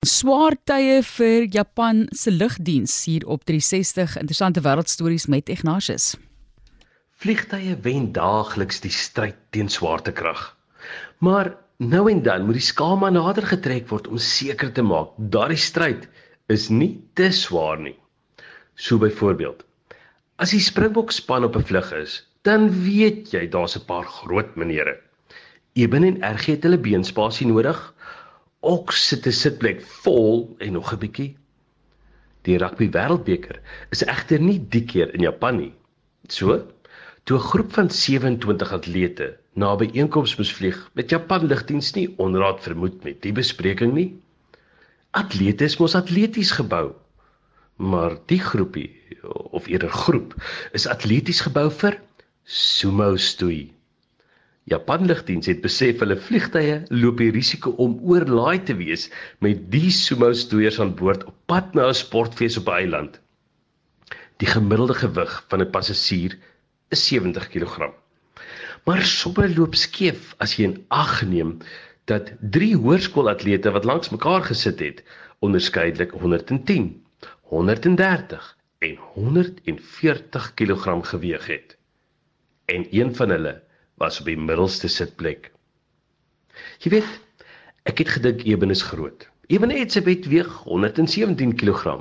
Swaar tye vir Japan se lugdiens hier op 360 interessante wêreldstories met Ignatius. Vliegtye wen daagliks die stryd teen swaartekrag. Maar nou en dan moet die skaalma nader getrek word om seker te maak daardie stryd is nie te swaar nie. So byvoorbeeld, as die Springbok span op 'n vlug is, dan weet jy daar's 'n paar groot menere. Eben en RG het hulle beenspasie nodig ook sit 'n sitplek vol en nog 'n bietjie. Die rugby wêreldbeker is egter nie die keer in Japan nie. So, toe 'n groep van 27 atlete na 'n byeenkoms moes vlieg, met Japan lugdiens nie onraad vermoed met die bespreking nie. Atlete is mos atleties gebou. Maar die groepie of eerder groep is atleties gebou vir sumo stoei. Japan Lugdiens het besef hulle vliegtye loop die risiko om oorlaai te wees met die sumo stoeiers aan boord op pad na 'n sportfees op 'n eiland. Die gemiddelde gewig van 'n passasier is 70 kg. Maar somme loop skeef as jy in ag neem dat drie hoërskoolatlete wat langs mekaar gesit het, onderskeidelik 110, 130 en 140 kg geweg het. En een van hulle was op die middelste sitplek. Jy weet, ek het gedink Eben is groot. Eben wet weeg 117 kg.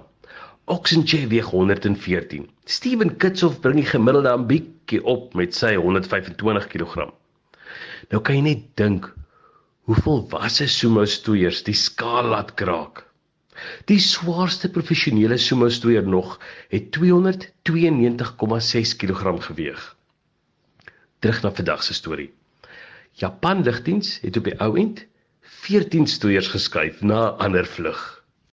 Oxenche weeg 114. Steven Kitsoff bring die gemiddelde aan bietjie op met sy 125 kg. Nou kan jy net dink hoeveel wasse sumo stoeiers die skaal laat kraak. Die swaarste professionele sumo stoeier nog het 292,6 kg geweg terug na vandag se storie. Japan lugdiens het op die ou end 14 stoeiers geskuif na 'n ander vlug.